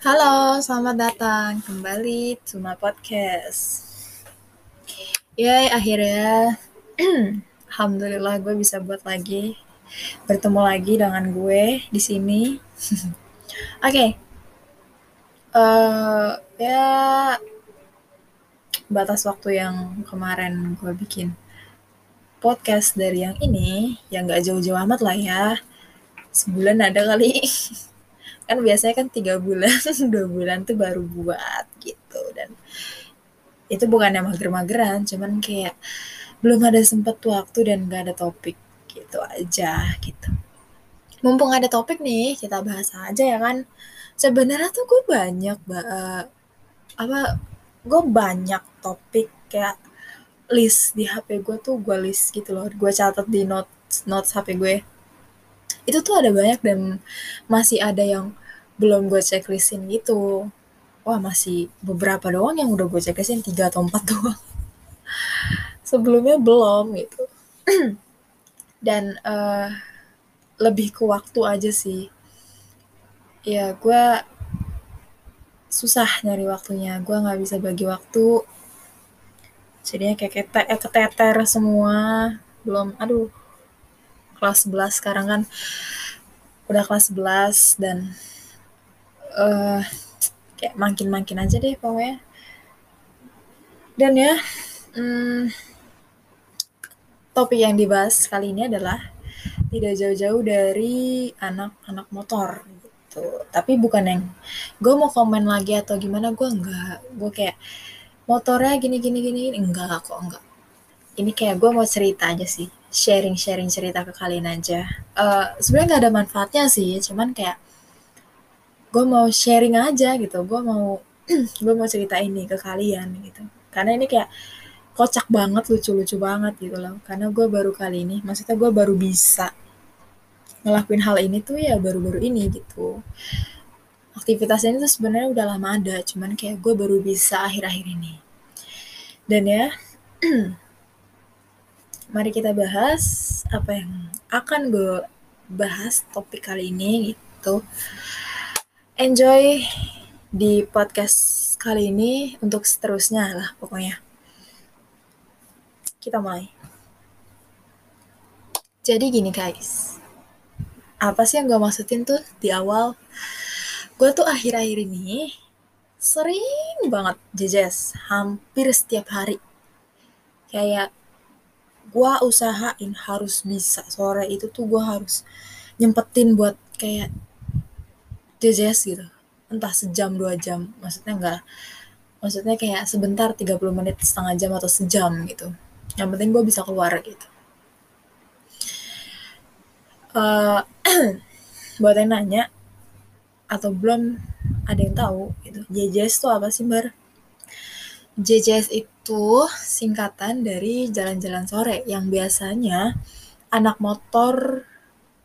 Halo, selamat datang kembali to my podcast. Yay, akhirnya Alhamdulillah gue bisa buat lagi bertemu lagi dengan gue di sini. Oke. okay. Uh, eh, ya batas waktu yang kemarin gue bikin podcast dari yang ini yang gak jauh-jauh amat lah ya sebulan ada kali kan biasanya kan tiga bulan dua bulan tuh baru buat gitu. Dan itu bukan yang mager-mageran cuman kayak belum ada sempet waktu dan gak ada topik gitu aja gitu. Mumpung ada topik nih kita bahas aja ya kan. Sebenarnya tuh gue banyak uh, apa gue banyak topik kayak list di HP gue tuh gue list gitu loh. Gue catat di notes notes HP gue. Itu tuh ada banyak dan masih ada yang belum gue checklistin gitu. Wah masih beberapa doang yang udah gue checklistin tiga atau empat doang. Sebelumnya belum gitu. Dan uh, lebih ke waktu aja sih. Ya gue susah nyari waktunya. Gue nggak bisa bagi waktu. Jadinya kayak kete eh, keteter semua. Belum aduh kelas 11 sekarang kan. Udah kelas 11 dan uh, kayak makin-makin aja deh pokoknya. Dan ya hmm, topik yang dibahas kali ini adalah tidak jauh-jauh dari anak-anak motor gitu. Tapi bukan yang gue mau komen lagi atau gimana gue enggak. Gue kayak motornya gini gini gini. Enggak kok enggak. Ini kayak gue mau cerita aja sih. Sharing sharing cerita ke kalian aja. Uh, sebenarnya nggak ada manfaatnya sih cuman kayak gue mau sharing aja gitu. Gue mau gue mau cerita ini ke kalian gitu. Karena ini kayak kocak banget lucu-lucu banget gitu loh. Karena gue baru kali ini maksudnya gue baru bisa ngelakuin hal ini tuh ya baru-baru ini gitu. Aktivitasnya ini tuh sebenarnya udah lama ada cuman kayak gue baru bisa akhir-akhir ini. Dan ya mari kita bahas apa yang akan gue bahas topik kali ini gitu enjoy di podcast kali ini untuk seterusnya lah pokoknya. Kita mulai. Jadi gini guys, apa sih yang gue maksudin tuh di awal? Gue tuh akhir-akhir ini sering banget jejes, hampir setiap hari. Kayak gue usahain harus bisa sore itu tuh gue harus nyempetin buat kayak JJS gitu. Entah sejam dua jam. Maksudnya enggak maksudnya kayak sebentar 30 menit setengah jam atau sejam gitu. Yang penting gue bisa keluar gitu. Uh, buat yang nanya atau belum ada yang tahu gitu. JJS itu apa sih bar? JJS itu singkatan dari jalan-jalan sore yang biasanya anak motor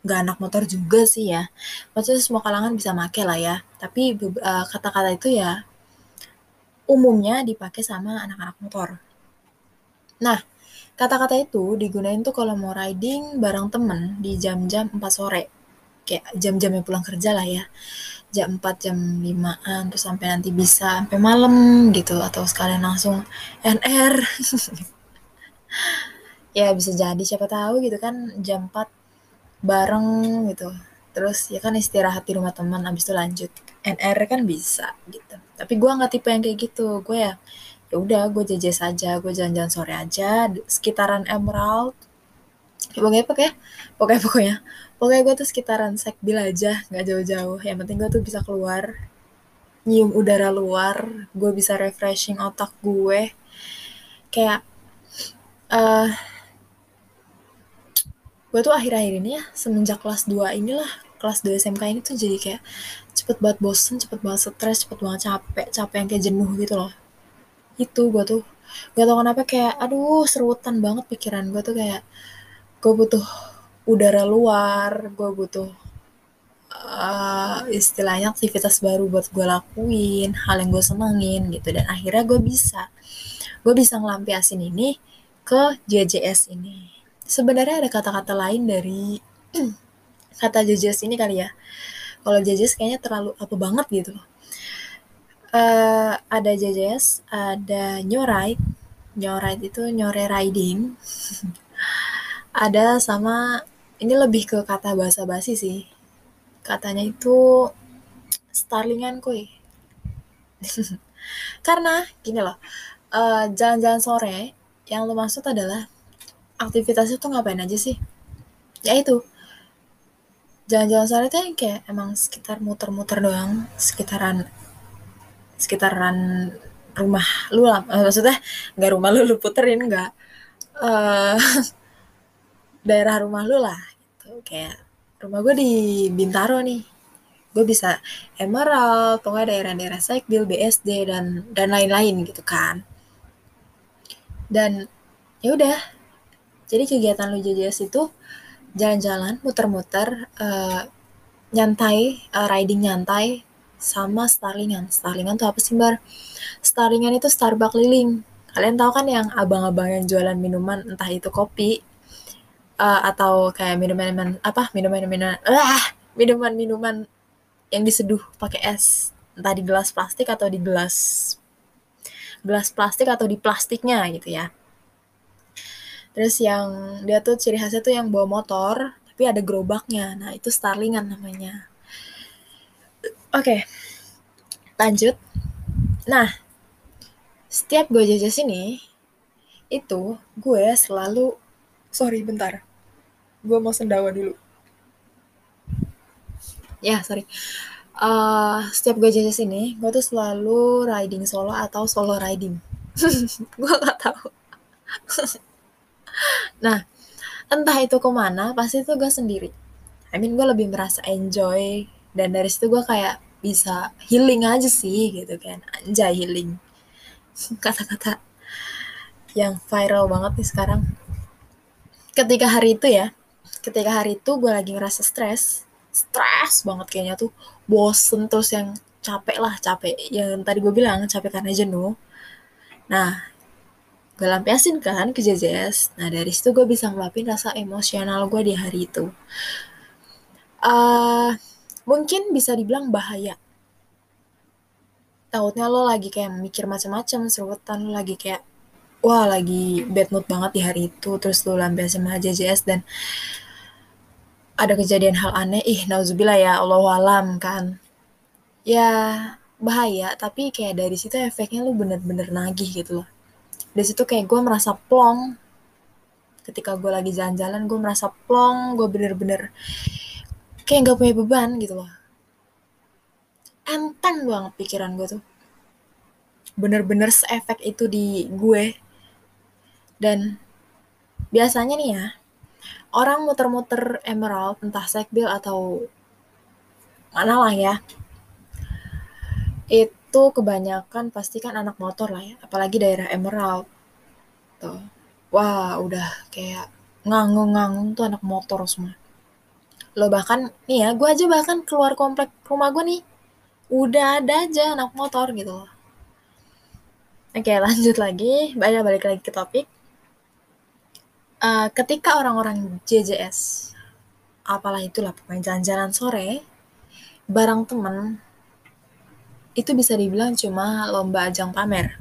nggak anak motor juga sih ya. Maksudnya semua kalangan bisa make lah ya. Tapi uh, kata-kata itu ya umumnya dipakai sama anak-anak motor. Nah, kata-kata itu digunain tuh kalau mau riding bareng temen di jam-jam 4 sore. Kayak jam-jamnya pulang kerja lah ya. Jam 4, jam 5-an, terus sampai nanti bisa sampai malam gitu. Atau sekalian langsung NR. ya bisa jadi siapa tahu gitu kan jam 4 bareng gitu. Terus ya kan istirahat di rumah teman abis itu lanjut NR kan bisa gitu. Tapi gue nggak tipe yang kayak gitu. Gue ya ya udah gue jajan saja gue jalan-jalan sore aja sekitaran Emerald. Ya, pokoknya pokoknya pokoknya pokoknya. Pokoknya gue tuh sekitaran Sekbil aja nggak jauh-jauh. Yang penting gue tuh bisa keluar nyium udara luar gue bisa refreshing otak gue. Kayak uh, gue tuh akhir-akhir ini ya semenjak kelas 2 inilah kelas 2 SMK ini tuh jadi kayak cepet banget bosen, cepet banget stres, cepet banget capek, capek yang kayak jenuh gitu loh. Itu gue tuh. Gak tau kenapa kayak aduh serutan banget pikiran gue tuh kayak gue butuh udara luar, gue butuh uh, istilahnya aktivitas baru buat gue lakuin, hal yang gue senengin gitu. Dan akhirnya gue bisa gue bisa ngelampiasin ini ke JJS ini sebenarnya ada kata-kata lain dari kata JJS ini kali ya. kalau JJS kayaknya terlalu apa banget gitu. Uh, ada JJS ada New Ride. New Ride itu nyore riding. Ada sama ini lebih ke kata bahasa basi sih. Katanya itu starlingan kuy. Karena gini loh uh, jalan-jalan sore yang lo maksud adalah aktivitasnya tuh ngapain aja sih? Ya itu. Jalan-jalan sore tuh yang kayak emang sekitar muter-muter doang sekitaran sekitaran rumah lu lah. Maksudnya nggak rumah lu lu puterin nggak. Uh, daerah rumah lu lah gitu. Kayak rumah gue di Bintaro nih. Gue bisa Emerald pokoknya daerah-daerah Saikbil BSD dan dan lain-lain gitu kan. Dan ya udah jadi kegiatan lu JJS itu jalan-jalan muter-muter uh, nyantai uh, riding nyantai sama Starlingan. Starlingan tuh apa sih bar Starlingan itu Starbucks keliling. Kalian tahu kan yang abang-abang yang jualan minuman entah itu kopi uh, atau kayak minuman-minuman apa minuman-minuman ah minuman-minuman yang diseduh pakai es. Entah di gelas plastik atau di gelas gelas plastik atau di plastiknya gitu ya terus yang dia tuh ciri khasnya tuh yang bawa motor tapi ada gerobaknya. Nah itu starlingan namanya. Oke okay. lanjut. Nah setiap gue jajah sini itu gue selalu sorry bentar. Gue mau sendawa dulu. Ya sorry. Uh, setiap gue jajan sini gue tuh selalu riding solo atau solo riding. Gue gak tahu nah entah itu ke mana pasti itu gue sendiri. I mean gue lebih merasa enjoy dan dari situ gue kayak bisa healing aja sih gitu kan. Anjay healing. Kata-kata yang viral banget nih sekarang. Ketika hari itu ya ketika hari itu gue lagi ngerasa stres stres banget kayaknya tuh. Bosen terus yang capek lah capek. Yang tadi gue bilang capek karena jenuh. Nah gue lampiasin kan ke JJS nah dari situ gue bisa ngeluapin rasa emosional gue di hari itu uh, mungkin bisa dibilang bahaya takutnya lo lagi kayak mikir macam-macam serutan lo lagi kayak wah lagi bad mood banget di hari itu terus lo lampiasin sama JJS dan ada kejadian hal aneh, ih nauzubillah ya Allah alam kan. Ya bahaya, tapi kayak dari situ efeknya lu bener-bener nagih gitu loh. Dari situ kayak gue merasa plong. Ketika gue lagi jalan-jalan, gue merasa plong, gue bener-bener kayak gak punya beban gitu loh. Enteng banget pikiran gue tuh. Bener-bener seefek itu di gue. Dan biasanya nih ya, orang muter-muter Emerald entah Sekbil atau mana lah ya itu kebanyakan pasti kan anak motor lah ya apalagi daerah Emerald. Tuh. Wah udah kayak nganggung-nganggung tuh anak motor semua. Lo bahkan nih ya gue aja bahkan keluar komplek rumah gue nih udah ada aja anak motor gitu loh. Oke lanjut lagi. Banyak balik lagi ke topik. Uh, ketika orang-orang JJS apalah itulah pemain jalan-jalan sore barang temen itu bisa dibilang cuma lomba ajang pamer.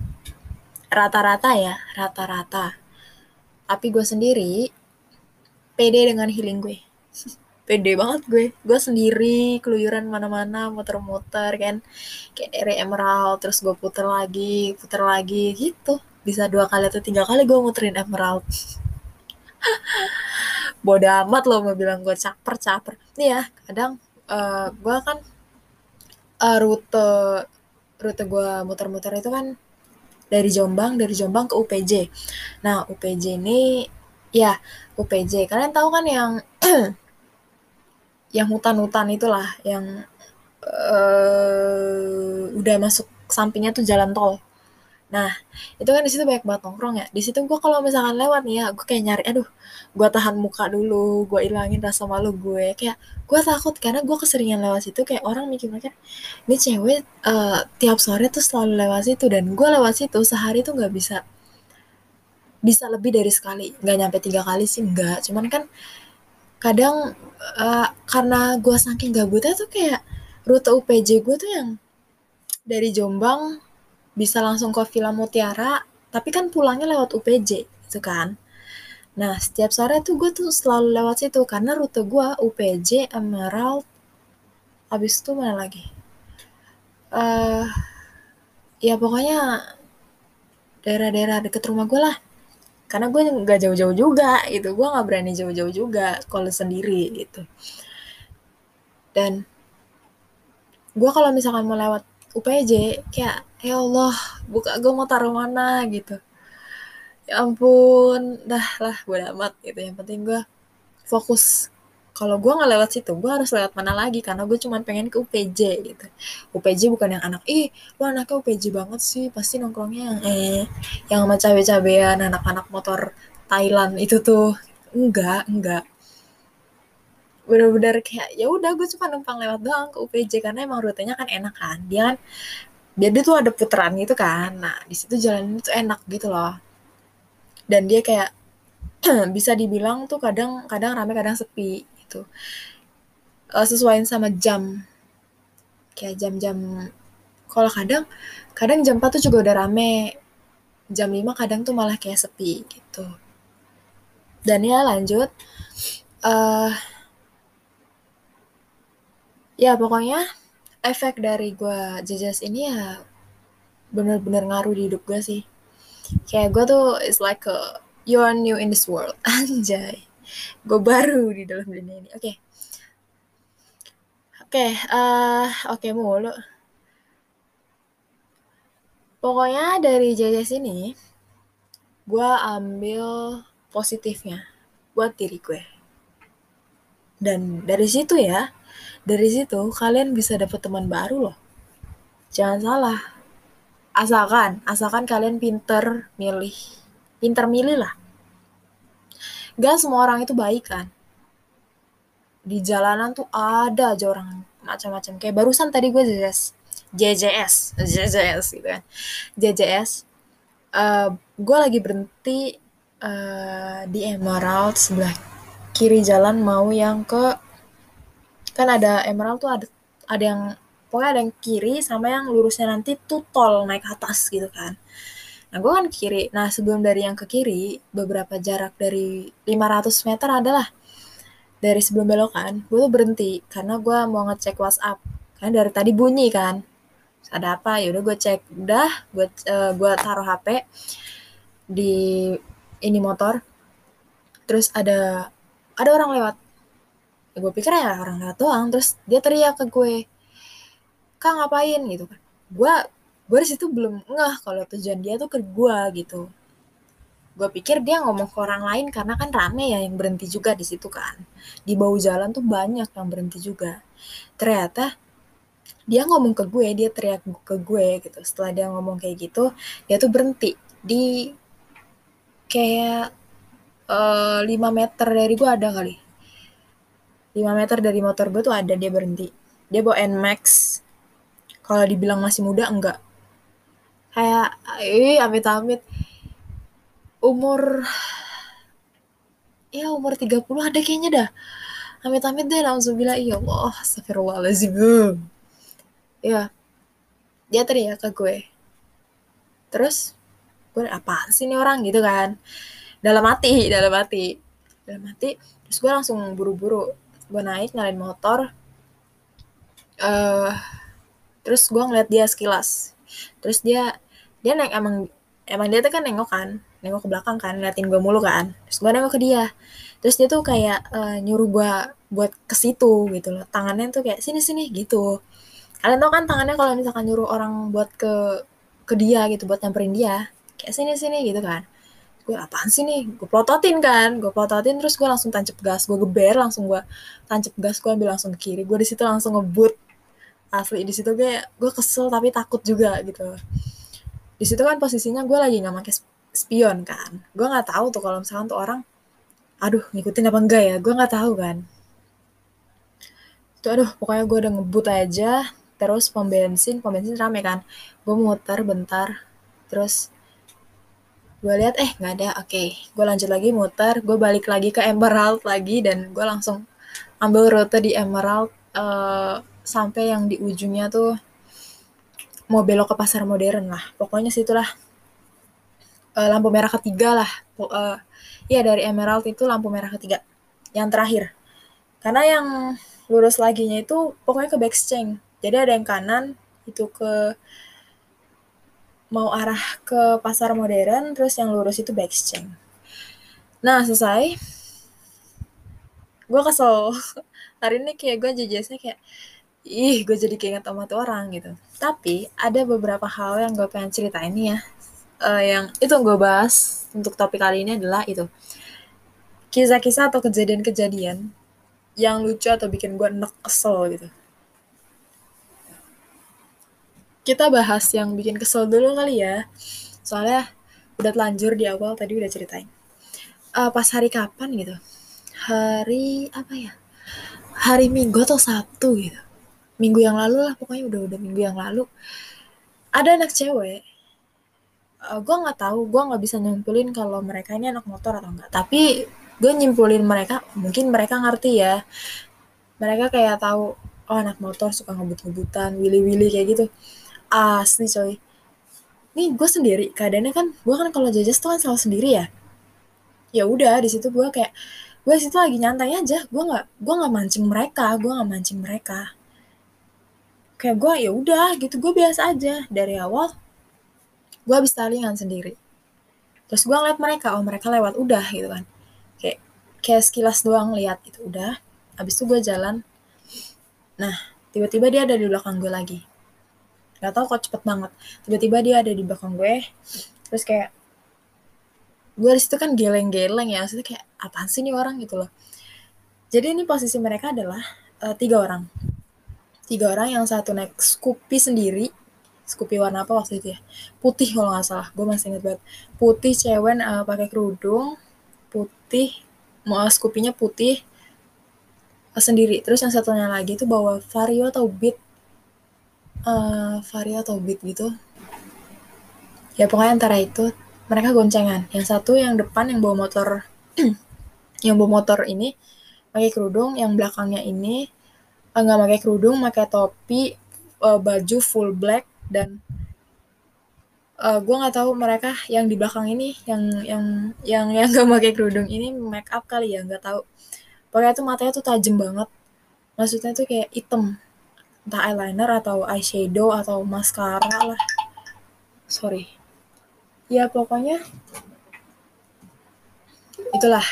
Rata-rata ya rata-rata. Tapi gue sendiri pede dengan healing gue. Pede banget gue. Gue sendiri keluyuran mana-mana muter-muter kan. Kayak dari emerald terus gue puter lagi puter lagi gitu. Bisa dua kali atau tiga kali gue muterin emerald. Bodoh amat lo mau bilang gue caper caper nih ya kadang uh, eh, gue kan uh, rute rute gue muter-muter itu kan dari Jombang dari Jombang ke UPJ nah UPJ ini ya UPJ kalian tahu kan yang yang hutan-hutan itulah yang uh, udah masuk sampingnya tuh jalan tol Nah, itu kan di situ banyak banget nongkrong ya. Di situ gue kalau misalkan lewat nih ya, gue kayak nyari, aduh, gue tahan muka dulu, gue ilangin rasa malu gue. Kayak gue takut karena gue keseringan lewat situ, kayak orang mikir mikir, ini cewek uh, tiap sore tuh selalu lewat situ dan gue lewat situ sehari tuh nggak bisa bisa lebih dari sekali, nggak nyampe tiga kali sih nggak. Cuman kan kadang uh, karena gue saking gabutnya tuh kayak rute UPJ gue tuh yang dari Jombang bisa langsung ke Villa Mutiara tapi kan pulangnya lewat UPJ gitu kan. Nah setiap sore tuh gue tuh selalu lewat situ karena rute gue UPJ Emerald abis itu mana lagi? Uh, ya pokoknya daerah-daerah deket rumah gue lah. Karena gue nggak jauh-jauh juga gitu. Gue nggak berani jauh-jauh juga kalau sendiri gitu. Dan gue kalau misalkan mau lewat UPJ kayak ya Allah buka gue mau taruh mana gitu. Ya ampun dah lah gue amat gitu. Yang penting gue fokus. Kalau gue nggak lewat situ gue harus lewat mana lagi? Karena gue cuma pengen ke UPJ gitu. UPJ bukan yang anak ih lu anaknya UPJ banget sih pasti nongkrongnya yang eh yang sama cabe-cabean anak-anak motor Thailand itu tuh. Enggak enggak. Bener-bener kayak ya udah gue cuma numpang lewat doang ke UPJ karena emang rutenya kan enak kan. Dia kan dia, dia tuh ada putaran gitu kan. Nah di situ jalan itu enak gitu loh. Dan dia kayak bisa dibilang tuh kadang kadang rame kadang sepi gitu. Uh, sesuaiin sama jam. Kayak jam-jam kalau kadang kadang jam 4 tuh juga udah rame. Jam 5 kadang tuh malah kayak sepi gitu. Dan ya lanjut. Uh, ya pokoknya efek dari gue jajas ini ya bener-bener ngaruh di hidup gue sih. Kayak gue tuh is like a you are new in this world. Anjay. Gue baru di dalam dunia ini. Oke. Okay. oke okay, uh, oke okay, mulu. Pokoknya dari jajas ini gue ambil positifnya buat diri gue. Dan dari situ ya dari situ kalian bisa dapet teman baru loh. Jangan salah. Asalkan asalkan kalian pinter milih pinter milih lah. Gak semua orang itu baik kan? Di jalanan tuh ada aja orang macam-macam. Kayak barusan tadi gue JJS JJS JJS gitu kan. JJS uh, eh, gue lagi berhenti uh, di Emerald sebelah kiri jalan mau yang ke kan ada Emerald tuh ada ada yang pokoknya ada yang kiri sama yang lurusnya nanti tuh tol naik atas gitu kan Nah, gue kan kiri. Nah, sebelum dari yang ke kiri, beberapa jarak dari 500 meter adalah dari sebelum belokan, gue tuh berhenti karena gue mau ngecek WhatsApp. Kan dari tadi bunyi kan. Ada apa? Ya udah gue cek. Udah, gue uh, gue taruh HP di ini motor. Terus ada ada orang lewat. Ya, gue pikir ya orang lewat doang. Terus dia teriak ke gue, "Kang ngapain?" gitu kan. Gue gue di situ belum ngeh kalau tujuan dia tuh ke gue gitu gue pikir dia ngomong ke orang lain karena kan rame ya yang berhenti juga di situ kan di bawah jalan tuh banyak yang berhenti juga ternyata dia ngomong ke gue dia teriak ke gue gitu setelah dia ngomong kayak gitu dia tuh berhenti di kayak uh, eh, 5 meter dari gue ada kali 5 meter dari motor gue tuh ada dia berhenti. Dia bawa Nmax. Kalau dibilang masih muda enggak. Kayak eh amit-amit. Umur ya umur 30 ada kayaknya dah. Amit-amit deh langsung bilang iya Allah astagfirullahaladzim. Ya dia teriak ke gue. Terus gue apa sih ini orang? Gitu kan. Dalam hati dalam hati. Dalam hati terus gue langsung buru-buru gue naik nyalain motor. Uh, terus gue ngeliat dia sekilas. Terus dia dia naik emang emang dia tuh kan nengok kan nengok ke belakang kan ngeliatin gue mulu kan. Terus gue nengok ke dia. Terus dia tuh kayak uh, nyuruh gue buat ke situ gitu loh. Tangannya tuh kayak sini sini gitu. Kalian tau kan tangannya kalau misalkan nyuruh orang buat ke ke dia gitu buat nyamperin dia kayak sini sini gitu kan gue apaan sih nih? Gue plototin kan gue plototin terus gue langsung tancap gas gue geber langsung gue tancap gas gue ambil langsung ke kiri gue di situ langsung ngebut. Asli di situ gue gue kesel tapi takut juga gitu. Di situ kan posisinya gue lagi nggak pakai spion kan. Gue nggak tahu tuh kalau misalkan tuh orang aduh ngikutin apa enggak ya? Gue nggak tahu kan. Tuh aduh pokoknya gue udah ngebut aja terus pom bensin pom bensin rame kan. Gue muter bentar terus gue lihat eh nggak ada oke okay. gue lanjut lagi muter gue balik lagi ke Emerald lagi dan gue langsung ambil rute di Emerald uh, sampai yang di ujungnya tuh mau belok ke pasar modern lah pokoknya situlah uh, lampu merah ketiga lah uh, ya dari Emerald itu lampu merah ketiga yang terakhir karena yang lurus laginya itu pokoknya ke Backstreet jadi ada yang kanan itu ke mau arah ke pasar modern terus yang lurus itu Backstreet nah selesai. Gue kesel. Hari ini kayak gue jejasnya kayak ih gue jadi keinget sama tuh orang gitu. Tapi ada beberapa hal yang gue pengen ceritain nih ya. Uh, yang itu gue bahas untuk topik kali ini adalah itu. Kisah-kisah atau kejadian-kejadian yang lucu atau bikin gue enek kesel gitu kita bahas yang bikin kesel dulu kali ya. Soalnya udah telanjur di awal tadi udah ceritain. Uh, pas hari kapan gitu? Hari apa ya? Hari minggu atau sabtu gitu. Minggu yang lalu lah pokoknya udah udah minggu yang lalu. Ada anak cewek. Uh, eh, gue nggak tahu gue nggak bisa nyimpulin kalau mereka ini anak motor atau enggak tapi gue nyimpulin mereka mungkin mereka ngerti ya. Mereka kayak tahu oh anak motor suka ngebut-ngebutan willy-willy kayak gitu asli coy. Nih gue sendiri keadaannya kan gue kan kalau jajas tuh kan selalu sendiri ya. Ya udah di situ gue kayak gue situ lagi nyantai aja. Gue nggak gue nggak mancing mereka gue nggak mancing mereka. Kayak gue ya udah gitu. Gue biasa aja. Dari awal gue habis talingan sendiri. Terus gue ngeliat mereka oh mereka lewat udah gitu kan. Kayak kayak sekilas doang lihat gitu. Udah habis itu gue jalan. Nah tiba-tiba dia ada di belakang gue lagi Gak tau kok cepet banget. Tiba-tiba dia ada di belakang gue. Terus kayak gue di situ kan geleng-geleng ya. Maksudnya kayak apaan sih nih orang gitu loh. Jadi ini posisi mereka adalah uh, tiga orang. Tiga orang yang satu naik Scoopy sendiri. Scoopy warna apa waktu itu ya? Putih kalau nggak salah. Gue masih inget banget. Putih cewek uh, pakai kerudung. Putih mau Scoopy-nya putih uh, sendiri. Terus yang satunya lagi itu bawa Vario atau Beat uh, Vario atau Beat gitu. Ya pokoknya antara itu mereka goncengan. Yang satu yang depan yang bawa motor yang bawa motor ini pakai kerudung. Yang belakangnya ini nggak pakai kerudung pakai topi uh, baju full black dan uh, gue nggak tahu mereka yang di belakang ini yang yang yang yang nggak pakai kerudung ini make up kali ya nggak tahu. Pokoknya tuh matanya tuh tajam banget. Maksudnya tuh kayak item entah eyeliner atau eyeshadow atau mascara lah. Sorry. Ya pokoknya itulah.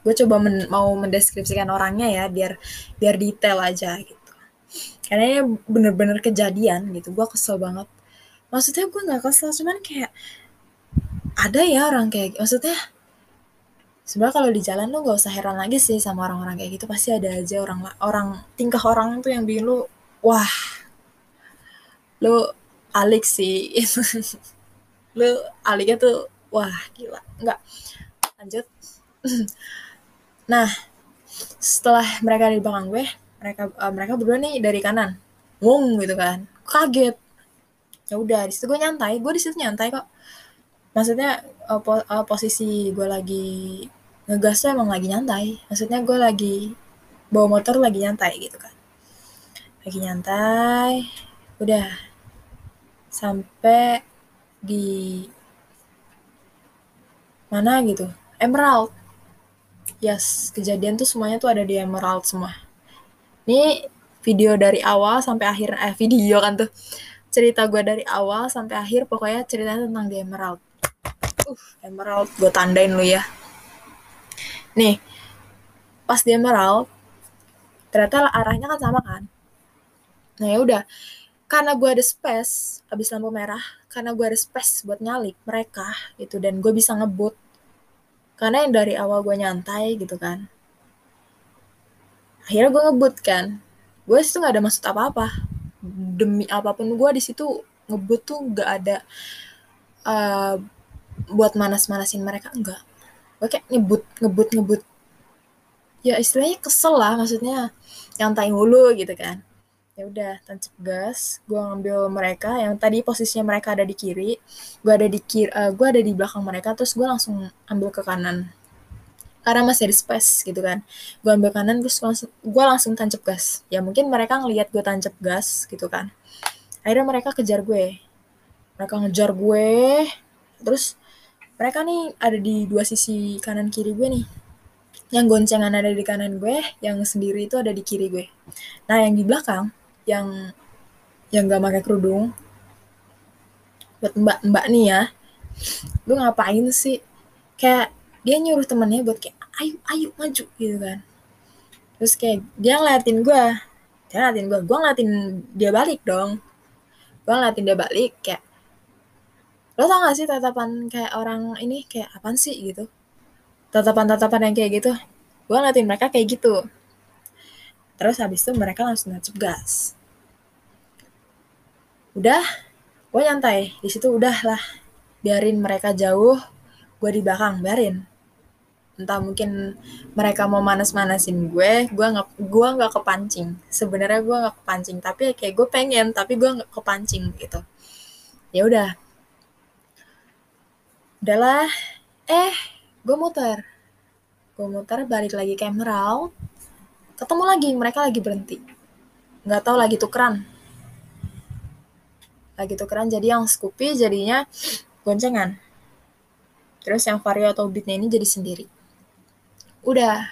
Gue coba men mau mendeskripsikan orangnya ya biar biar detail aja gitu. Karena ini bener-bener kejadian gitu. Gue kesel banget. Maksudnya gue nggak kesel cuman kayak ada ya orang kayak maksudnya sebenarnya kalau di jalan lu gak usah heran lagi sih sama orang-orang kayak gitu. Pasti ada aja orang orang tingkah orang tuh yang bikin lu wah lu alik sih lu aliknya tuh wah gila nggak lanjut Nah, setelah mereka di belakang gue, mereka uh, mereka berdua nih dari kanan, wong gitu kan, kaget. Ya udah, di situ gue nyantai, gue di situ nyantai kok. Maksudnya uh, po uh, posisi gue lagi ngegas tuh emang lagi nyantai. Maksudnya gue lagi bawa motor lagi nyantai gitu kan. Lagi nyantai, udah. Sampai di mana gitu, Emerald. Yes kejadian tuh semuanya tuh ada di Emerald semua. Ini video dari awal sampai akhir eh video kan tuh. Cerita gue dari awal sampai akhir pokoknya ceritanya tentang di Emerald. Uh Emerald gue tandain lu ya. Nih pas di Emerald ternyata arahnya kan sama kan nah ya udah. Karena gue ada space abis lampu merah karena gue ada space buat nyalip mereka gitu. Dan gue bisa ngebut. Karena yang dari awal gue nyantai gitu kan. Akhirnya gue ngebut kan. Gue situ nggak ada maksud apa-apa. Demi apa pun gue di situ ngebut tuh nggak ada uh, buat manas-manasin mereka enggak gue kayak ngebut ngebut ngebut. Ya istilahnya kesel lah maksudnya. Nyantai mulu gitu kan ya udah tancap gas gue ngambil mereka yang tadi posisinya mereka ada di kiri gue ada di kiri uh, gue ada di belakang mereka terus gue langsung ambil ke kanan. Karena masih ada space gitu kan. Gue ambil kanan terus langsung gue langsung tancap gas. Ya mungkin mereka ngelihat gue tancap gas gitu kan. Akhirnya mereka kejar gue. Mereka ngejar gue. Terus mereka nih ada di dua sisi kanan kiri gue nih. Yang goncengan ada di kanan gue yang sendiri itu ada di kiri gue. Nah yang di belakang yang yang gak pakai kerudung. Buat mbak-mbak nih ya. Lu ngapain sih? Kayak dia nyuruh temennya buat kayak ayo ayo maju gitu kan. Terus kayak dia ngeliatin gue dia ngeliatin gue gue ngeliatin dia balik dong. Gue ngeliatin dia balik kayak lo tau gak sih tatapan kayak orang ini kayak apaan sih? gitu. Tatapan-tatapan yang kayak gitu. Gue ngeliatin mereka kayak gitu terus habis itu mereka langsung nancep gas. Udah gue nyantai. Di situ udah lah. Biarin mereka jauh gue di belakang biarin. Entah mungkin mereka mau manas-manasin gue gue nggak gue nggak kepancing. Sebenarnya gue nggak kepancing tapi kayak gue pengen tapi gue nggak kepancing gitu. Ya udah. Udahlah. Eh gue muter. Gue muter balik lagi ke Emerald ketemu lagi mereka lagi berhenti. Nggak tahu lagi tukeran. Lagi tukeran jadi yang Scoopy jadinya goncengan terus yang Vario atau Beatnya ini jadi sendiri. Udah.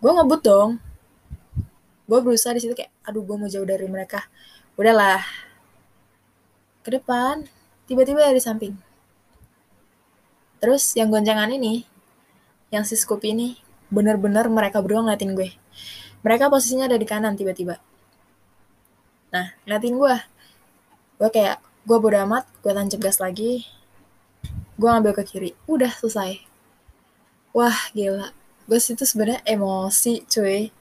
Gue ngebut dong. Gue berusaha di situ kayak aduh gue mau jauh dari mereka. Udahlah. Ke depan tiba-tiba dari samping. Terus yang goncengan ini yang si Scoopy ini bener-bener mereka berdua ngeliatin gue. Mereka posisinya ada di kanan tiba-tiba. Nah, ngeliatin gue. Gue kayak, gue bodo amat, gue tancap gas lagi. Gue ngambil ke kiri. Udah selesai. Wah, gila. Gue situ sebenarnya emosi, cuy.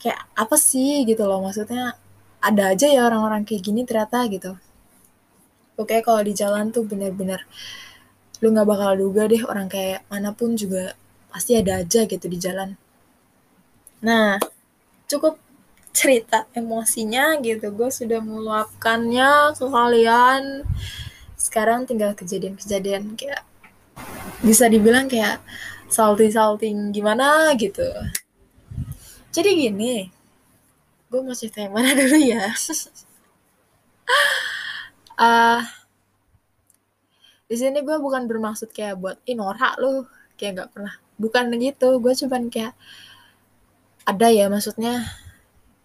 Kayak apa sih gitu loh, maksudnya ada aja ya orang-orang kayak gini ternyata gitu. Oke, kalau di jalan tuh bener-bener lu nggak bakal duga deh orang kayak mana pun juga pasti ada aja gitu di jalan. Nah, cukup cerita emosinya gitu. Gue sudah meluapkannya ke kalian. Sekarang tinggal kejadian-kejadian kayak bisa dibilang kayak salting-salting gimana gitu. Jadi gini, gue mau cerita yang mana dulu ya? uh, di sini gue bukan bermaksud kayak buat inorak lu kayak nggak pernah bukan gitu gue cuman kayak ada ya maksudnya.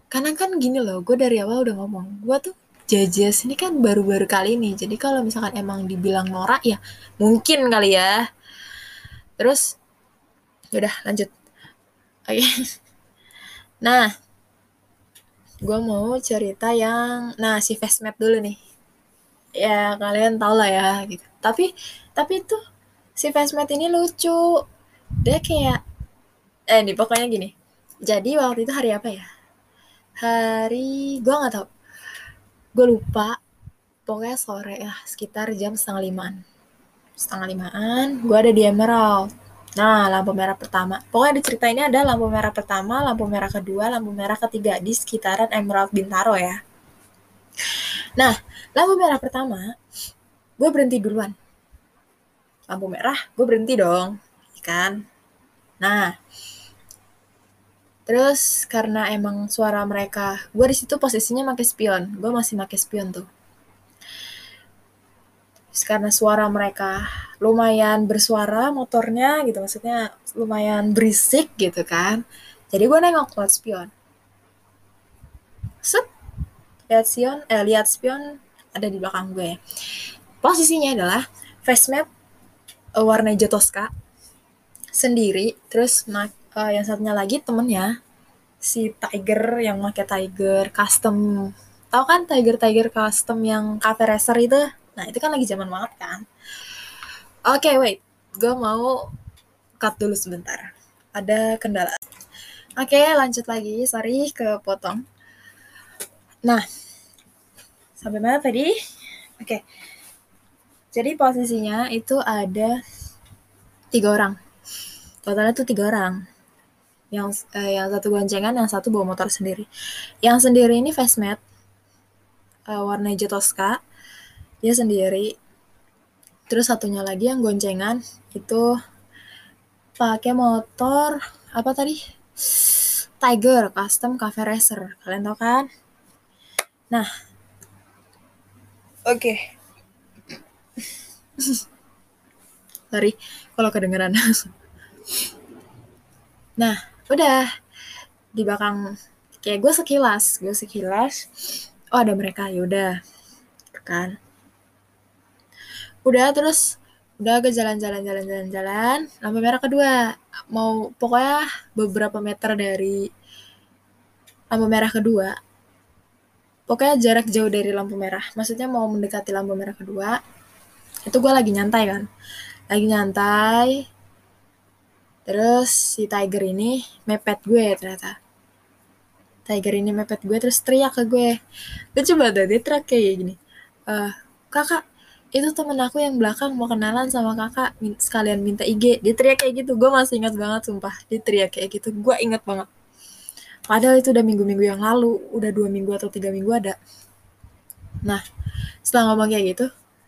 Karena kan gini loh gue dari awal udah ngomong gue tuh jajas ini kan baru-baru kali ini jadi kalau misalkan emang dibilang norak ya mungkin kali ya. Terus udah lanjut. Oke. Okay. nah gue mau cerita yang nah si map dulu nih. Ya kalian tau lah ya gitu. Tapi tapi tuh si map ini lucu dia kayak eh nih pokoknya gini. Jadi waktu itu hari apa ya? Hari gue nggak tau gue lupa. Pokoknya sore ya sekitar jam setengah limaan. Setengah limaan gue ada di Emerald. Nah lampu merah pertama. Pokoknya di cerita ini ada lampu merah pertama lampu merah kedua lampu merah ketiga di sekitaran Emerald Bintaro ya. Nah lampu merah pertama gue berhenti duluan. Lampu merah gue berhenti dong kan. Nah, terus karena emang suara mereka, gue di situ posisinya pakai spion, gue masih pakai spion tuh. Terus karena suara mereka lumayan bersuara motornya gitu, maksudnya lumayan berisik gitu kan. Jadi gue nengok lewat spion. Set, lihat spion, eh lihat spion ada di belakang gue. Posisinya adalah face map uh, warna hijau toska sendiri. Terus uh, yang satunya lagi temennya si Tiger yang pakai Tiger custom. Tau kan Tiger Tiger custom yang cafe racer itu? Nah itu kan lagi zaman banget kan. Oke okay, wait. Gue mau cut dulu sebentar. Ada kendala. Oke okay, lanjut lagi. Sorry kepotong. Nah sampai mana tadi? Oke. Okay. jadi posisinya itu ada tiga orang totalnya tuh tiga orang. Yang eh, yang satu goncengan yang satu bawa motor sendiri. Yang sendiri ini Fastmat uh, warna hijau Tosca dia sendiri. Terus satunya lagi yang goncengan itu pakai motor apa tadi? Tiger Custom Cafe Racer. Kalian tahu kan? Nah. Oke. Okay. sorry kalau kedengeran nah udah. Di belakang kayak gue sekilas gue sekilas. Oh ada mereka ya udah. Kan. Udah terus udah ke jalan-jalan jalan-jalan jalan lampu merah kedua. Mau pokoknya beberapa meter dari lampu merah kedua. Pokoknya jarak jauh dari lampu merah. Maksudnya mau mendekati lampu merah kedua. Itu gue lagi nyantai kan. Lagi nyantai terus si tiger ini mepet gue ternyata. Tiger ini mepet gue terus teriak ke gue. Gue coba tadi teriak kayak gini. Uh, kakak itu temen aku yang belakang mau kenalan sama kakak sekalian minta IG dia teriak kayak gitu gue masih ingat banget sumpah. Dia teriak kayak gitu gue inget banget. Padahal itu udah minggu-minggu yang lalu udah dua minggu atau tiga minggu ada. Nah setelah ngomong kayak gitu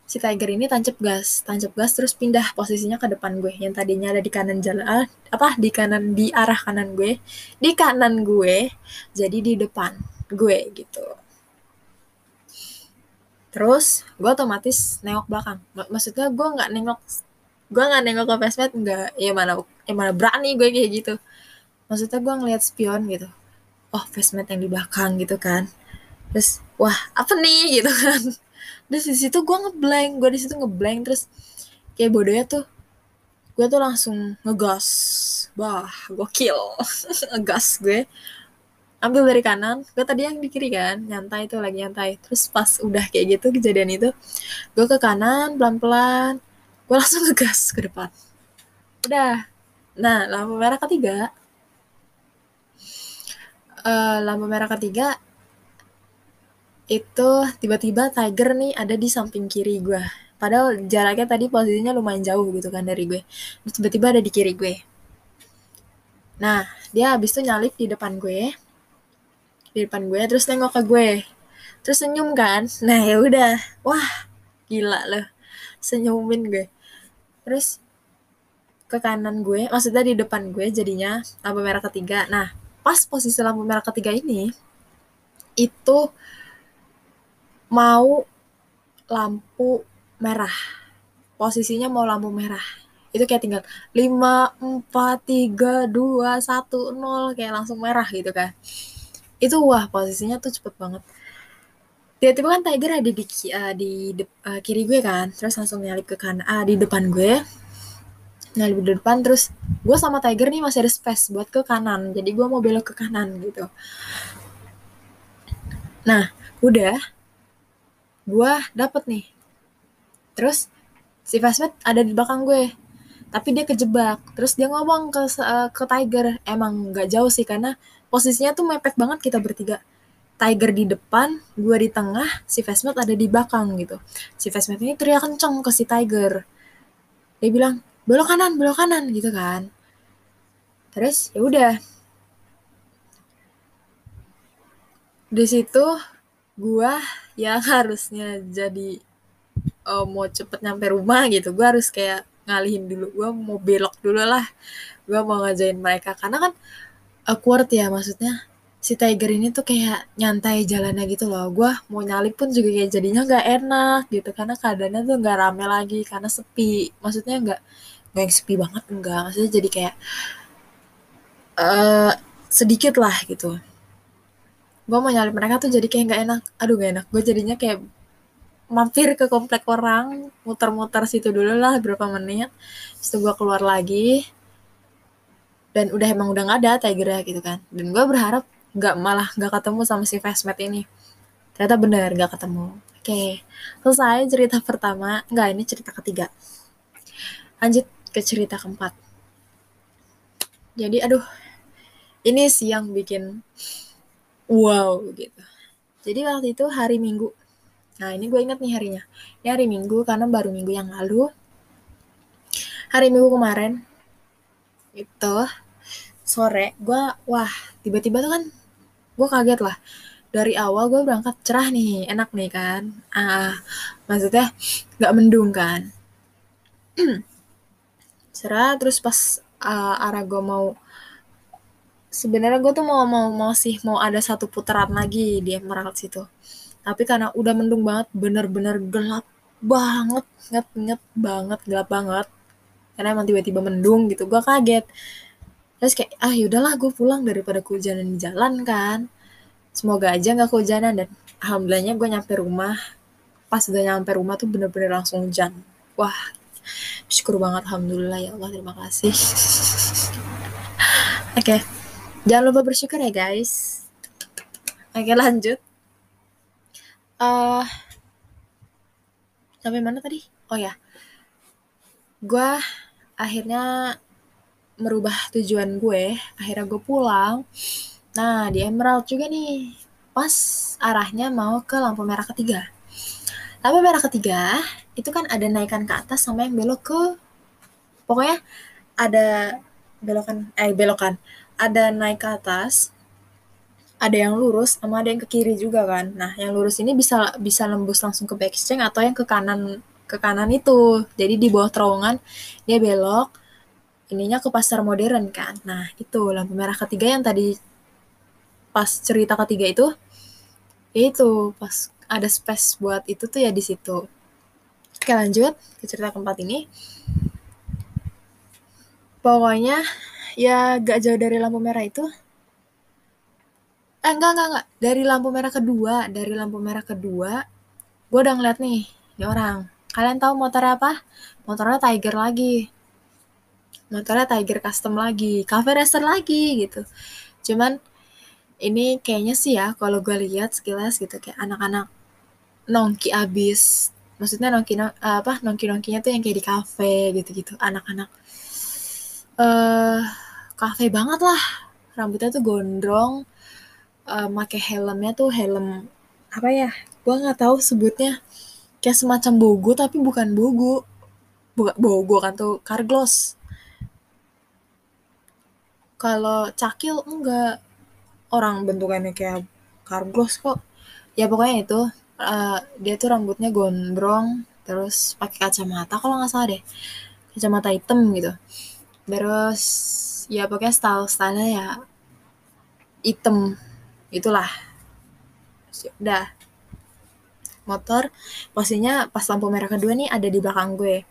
si Tiger ini tancap gas, tancap gas terus pindah posisinya ke depan gue. Yang tadinya ada di kanan jalan, ah, apa di kanan di arah kanan gue, di kanan gue, jadi di depan gue gitu. Terus gue otomatis nengok belakang. Maksudnya gue nggak nengok, gue nggak nengok ke Fesmet, nggak, ya mana, ya mana berani gue kayak gitu. Maksudnya gue ngeliat spion gitu. Oh, Fesmet yang di belakang gitu kan. Terus, wah apa nih gitu kan terus di situ gue ngeblank gue di situ ngeblank terus kayak bodohnya tuh gue tuh langsung ngegas. Wah gokil. Ngegas gue. Ambil dari kanan gue tadi yang di kiri kan nyantai tuh lagi nyantai. Terus pas udah kayak gitu kejadian itu gue ke kanan pelan pelan gue langsung ngegas ke depan. Udah. Nah lampu merah ketiga uh, lampu merah ketiga itu tiba-tiba Tiger nih ada di samping kiri gue. Padahal jaraknya tadi posisinya lumayan jauh gitu kan dari gue. Terus tiba-tiba ada di kiri gue. Nah, dia habis itu nyalip di depan gue. Di depan gue terus nengok ke gue. Terus senyum kan. Nah, ya udah. Wah, gila loh. Senyumin gue. Terus ke kanan gue, maksudnya di depan gue jadinya lampu merah ketiga. Nah, pas posisi lampu merah ketiga ini itu mau lampu merah. Posisinya mau lampu merah. Itu kayak tinggal 5, 4, 3, 2, 1, 0 kayak langsung merah gitu kan. Itu wah posisinya tuh cepet banget. Tiba-tiba kan Tiger ada di uh, di uh, kiri gue kan, terus langsung nyalip ke kanan, ah di depan gue. Nyalip di depan terus gue sama Tiger nih masih ada space buat ke kanan. Jadi gue mau belok ke kanan gitu. Nah, udah gue dapet nih. Terus si Fasmet ada di belakang gue. Tapi dia kejebak. Terus dia ngomong ke uh, ke Tiger. Emang nggak jauh sih karena posisinya tuh mepet banget kita bertiga. Tiger di depan gue di tengah si Fasmet ada di belakang gitu. Si Fasmet ini teriak kenceng ke si Tiger. Dia bilang belok kanan belok kanan gitu kan. Terus ya udah. Di situ gua yang harusnya jadi uh, mau cepet nyampe rumah gitu gua harus kayak ngalihin dulu. Gua mau belok dulu lah. Gua mau ngajain mereka. Karena kan awkward ya maksudnya si Tiger ini tuh kayak nyantai jalannya gitu loh. Gua mau nyalip pun juga kayak jadinya nggak enak gitu. Karena keadaannya tuh nggak rame lagi karena sepi. Maksudnya nggak nggak yang sepi banget enggak maksudnya jadi kayak uh, sedikit lah gitu gue mau nyalip mereka tuh jadi kayak nggak enak. Aduh gak enak. Gue jadinya kayak mampir ke komplek orang muter-muter situ dulu lah berapa menit. Setelah gue keluar lagi. Dan udah emang udah nggak ada tiger gitu kan. Dan gue berharap nggak malah nggak ketemu sama si Fastmat ini. Ternyata bener nggak ketemu. Oke selesai cerita pertama. Nggak ini cerita ketiga. Lanjut ke cerita keempat. Jadi aduh ini sih yang bikin wow gitu. Jadi waktu itu hari minggu. Nah ini gue inget nih harinya. Ini hari minggu karena baru minggu yang lalu. Hari minggu kemarin itu sore gue wah tiba-tiba tuh kan gue kaget lah. Dari awal gue berangkat cerah nih enak nih kan? Ah maksudnya nggak mendung kan? Cerah terus pas uh, arah gue mau sebenarnya gue tuh mau mau mau sih mau ada satu putaran lagi di Emerald situ tapi karena udah mendung banget bener-bener gelap banget nget nget banget gelap banget. Karena emang tiba-tiba mendung gitu gue kaget. Terus kayak ah yaudahlah gue pulang daripada kehujanan di jalan kan. Semoga aja nggak kehujanan. Dan alhamdulillahnya gue nyampe rumah. Pas udah nyampe rumah tuh bener-bener langsung hujan. Wah syukur banget alhamdulillah ya Allah terima kasih. Oke. okay. Jangan lupa bersyukur ya guys. Oke lanjut. Uh, sampai mana tadi? Oh ya. Gue akhirnya merubah tujuan gue. Akhirnya gue pulang. Nah di Emerald juga nih. Pas arahnya mau ke lampu merah ketiga. Lampu merah ketiga itu kan ada naikan ke atas sama yang belok ke pokoknya ada belokan eh belokan ada naik ke atas ada yang lurus sama ada yang ke kiri juga kan nah yang lurus ini bisa bisa lembus langsung ke back atau yang ke kanan ke kanan itu. Jadi di bawah terowongan dia belok ininya ke pasar modern kan. Nah, itu lampu merah ketiga yang tadi pas cerita ketiga itu itu pas ada space buat itu tuh ya di situ. Oke, lanjut ke cerita keempat ini. Pokoknya ya gak jauh dari lampu merah itu. Eh, enggak, enggak, enggak. Dari lampu merah kedua, dari lampu merah kedua, gue udah ngeliat nih, ini orang Kalian tahu motornya apa? Motornya Tiger lagi. Motornya Tiger custom lagi, cafe racer lagi gitu. Cuman ini kayaknya sih ya kalau gue lihat sekilas gitu kayak anak-anak nongki abis maksudnya nongki apa nongki nongkinya tuh yang kayak di cafe gitu-gitu anak-anak eh uh, kafe banget lah. Rambutnya tuh gondrong. Uh, make helmnya tuh helm apa ya? Gue nggak tahu sebutnya. Kayak semacam bogo tapi bukan bogo. Bukan bogo kan tuh carglass kalau cakil enggak. Orang bentukannya kayak carglass kok. Ya pokoknya itu uh, dia tuh rambutnya gondrong terus pakai kacamata kalau nggak salah deh. Kacamata hitam gitu terus ya pokoknya style stylenya ya hitam. Itulah. Ya udah. Motor posisinya pas lampu merah kedua nih ada di belakang gue.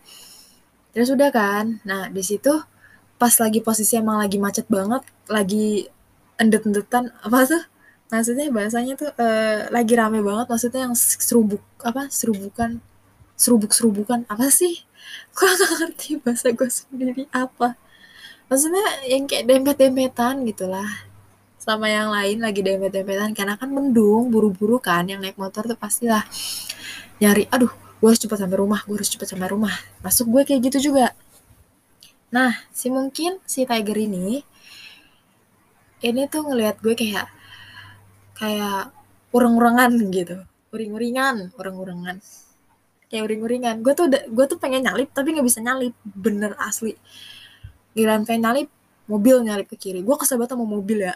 Terus udah kan. Nah di situ pas lagi posisi emang lagi macet banget lagi endet-endetan apa tuh? Maksudnya bahasanya tuh uh, lagi rame banget maksudnya yang serubuk apa serubukan serubuk-serubukan apa sih? Gue gak ngerti bahasa gue sendiri apa maksudnya yang kayak dempet-dempetan gitulah. Sama yang lain lagi dempet-dempetan karena kan mendung buru-buru kan yang naik motor tuh pastilah nyari aduh gue harus cepat sampai rumah gue harus cepat sampai rumah. Masuk gue kayak gitu juga. Nah si mungkin si Tiger ini ini tuh ngelihat gue kayak kayak ureng-urengan gitu. Uring-uringan ureng-urengan kayak uring-uringan. Gue tuh gue tuh pengen nyalip tapi nggak bisa nyalip. Bener asli giliran pengen nyalip mobil nyalip ke kiri. Gue kesel banget sama mobil ya.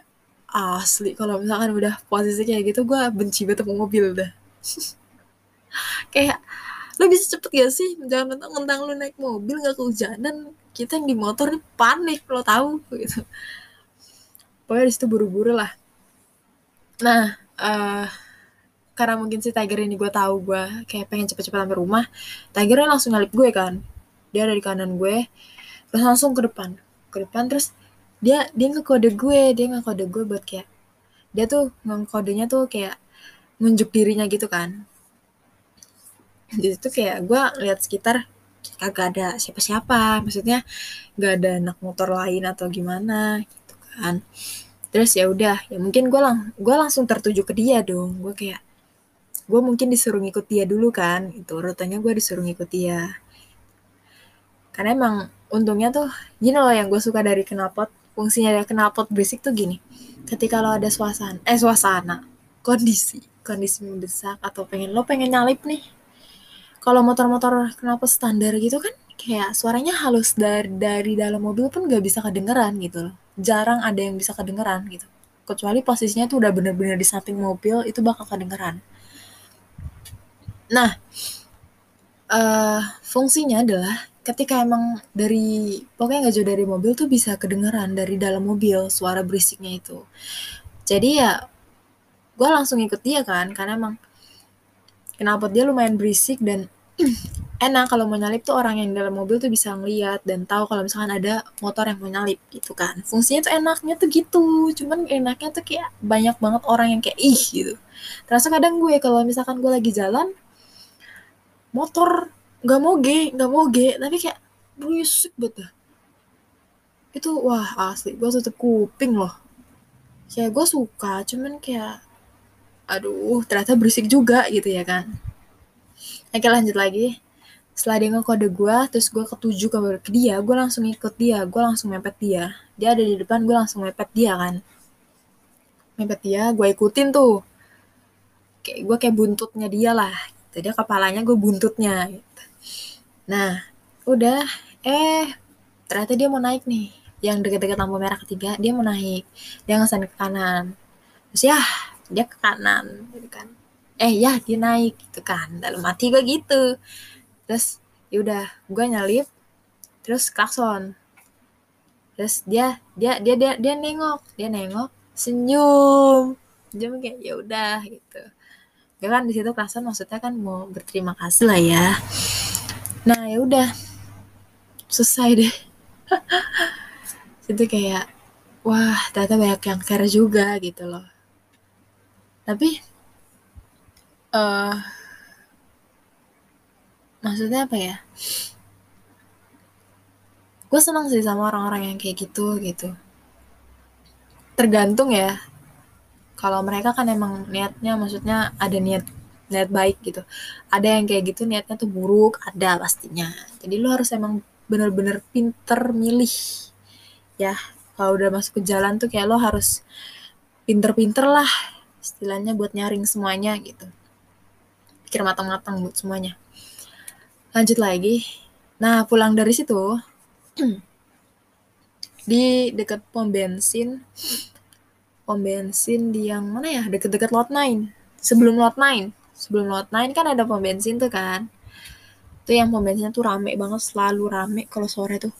Asli kalau misalkan udah posisi kayak gitu gue benci banget sama mobil dah. Kayak lo bisa cepet gak sih? Jangan mentang-mentang lo naik mobil gak kehujanan. Kita yang di motor nih panik lo tahu gitu. Pokoknya di situ buru-buru lah. Nah uh, karena mungkin si Tiger ini gue tahu gue kayak pengen cepet-cepet sampai rumah Tigernya langsung ngalip gue kan. Dia dari kanan gue langsung ke depan. Ke depan terus dia dia ngekode gue dia ngekode gue buat kayak dia tuh ngekodenya tuh kayak nunjuk dirinya gitu kan. Di situ kayak gue lihat sekitar kagak ada siapa-siapa maksudnya gak ada anak motor lain atau gimana gitu kan. Terus ya udah ya mungkin gue lang gue langsung tertuju ke dia dong. Gue kayak gue mungkin disuruh ngikut dia dulu kan itu rutenya gue disuruh ngikut dia. Karena emang untungnya tuh gini loh yang gue suka dari knalpot. Fungsinya dari knalpot berisik tuh gini. Ketika lo ada suasana eh suasana kondisi kondisi mendesak atau pengen lo pengen nyalip nih. Kalau motor-motor knalpot standar gitu kan kayak suaranya halus dari dari dalam mobil pun gak bisa kedengeran gitu loh. Jarang ada yang bisa kedengeran gitu. Kecuali posisinya tuh udah bener-bener di samping mobil itu bakal kedengeran. Nah uh, fungsinya adalah ketika emang dari pokoknya nggak jauh dari mobil tuh bisa kedengeran dari dalam mobil suara berisiknya itu. Jadi ya gue langsung ikut dia kan karena emang kenapa dia lumayan berisik dan enak kalau mau nyalip tuh orang yang dalam mobil tuh bisa ngeliat dan tahu kalau misalkan ada motor yang mau nyalip gitu kan. Fungsinya tuh enaknya tuh gitu cuman enaknya tuh kayak banyak banget orang yang kayak ih gitu. Terasa kadang gue kalau misalkan gue lagi jalan motor nggak mau ge nggak mau ge tapi kayak berisik banget itu wah asli. Gue tutup kuping loh. Kayak gue suka cuman kayak aduh ternyata berisik juga gitu ya kan. Oke lanjut lagi. Setelah dia ngekode gue terus gue ketuju ke, ke dia gue langsung ikut dia. Gue langsung mepet dia. Dia ada di depan gue langsung mepet dia kan. Mepet dia gue ikutin tuh. Kayak gue kayak buntutnya dia lah dia kepalanya gue buntutnya gitu. nah udah eh ternyata dia mau naik nih. Yang deket-deket lampu merah ketiga dia mau naik. Dia ngesan ke kanan. Terus ya dia ke kanan gitu kan. Eh ya dia naik gitu kan. Dalam hati gue gitu. Terus yaudah gue nyalip terus klakson. Terus dia dia dia dia dia nengok. Dia nengok senyum. Dia kayak ya udah gitu ya kan di situ klakson maksudnya kan mau berterima kasih lah ya. Nah ya udah. Selesai deh. Itu kayak wah ternyata banyak yang care juga gitu loh. Tapi uh, maksudnya apa ya? Gue senang sih sama orang-orang yang kayak gitu gitu. Tergantung ya kalau mereka kan emang niatnya maksudnya ada niat niat baik gitu. Ada yang kayak gitu niatnya tuh buruk ada pastinya. Jadi lo harus emang bener-bener pinter milih. Ya kalau udah masuk ke jalan tuh kayak lo harus pinter-pinter lah istilahnya buat nyaring semuanya gitu. Pikir matang-matang buat semuanya. Lanjut lagi. Nah pulang dari situ di dekat pom bensin pom bensin di yang mana ya? Deket-deket lot 9 sebelum lot 9 sebelum lot 9 kan ada pom bensin tuh kan. Itu yang pom bensinnya tuh rame banget selalu rame kalau sore tuh.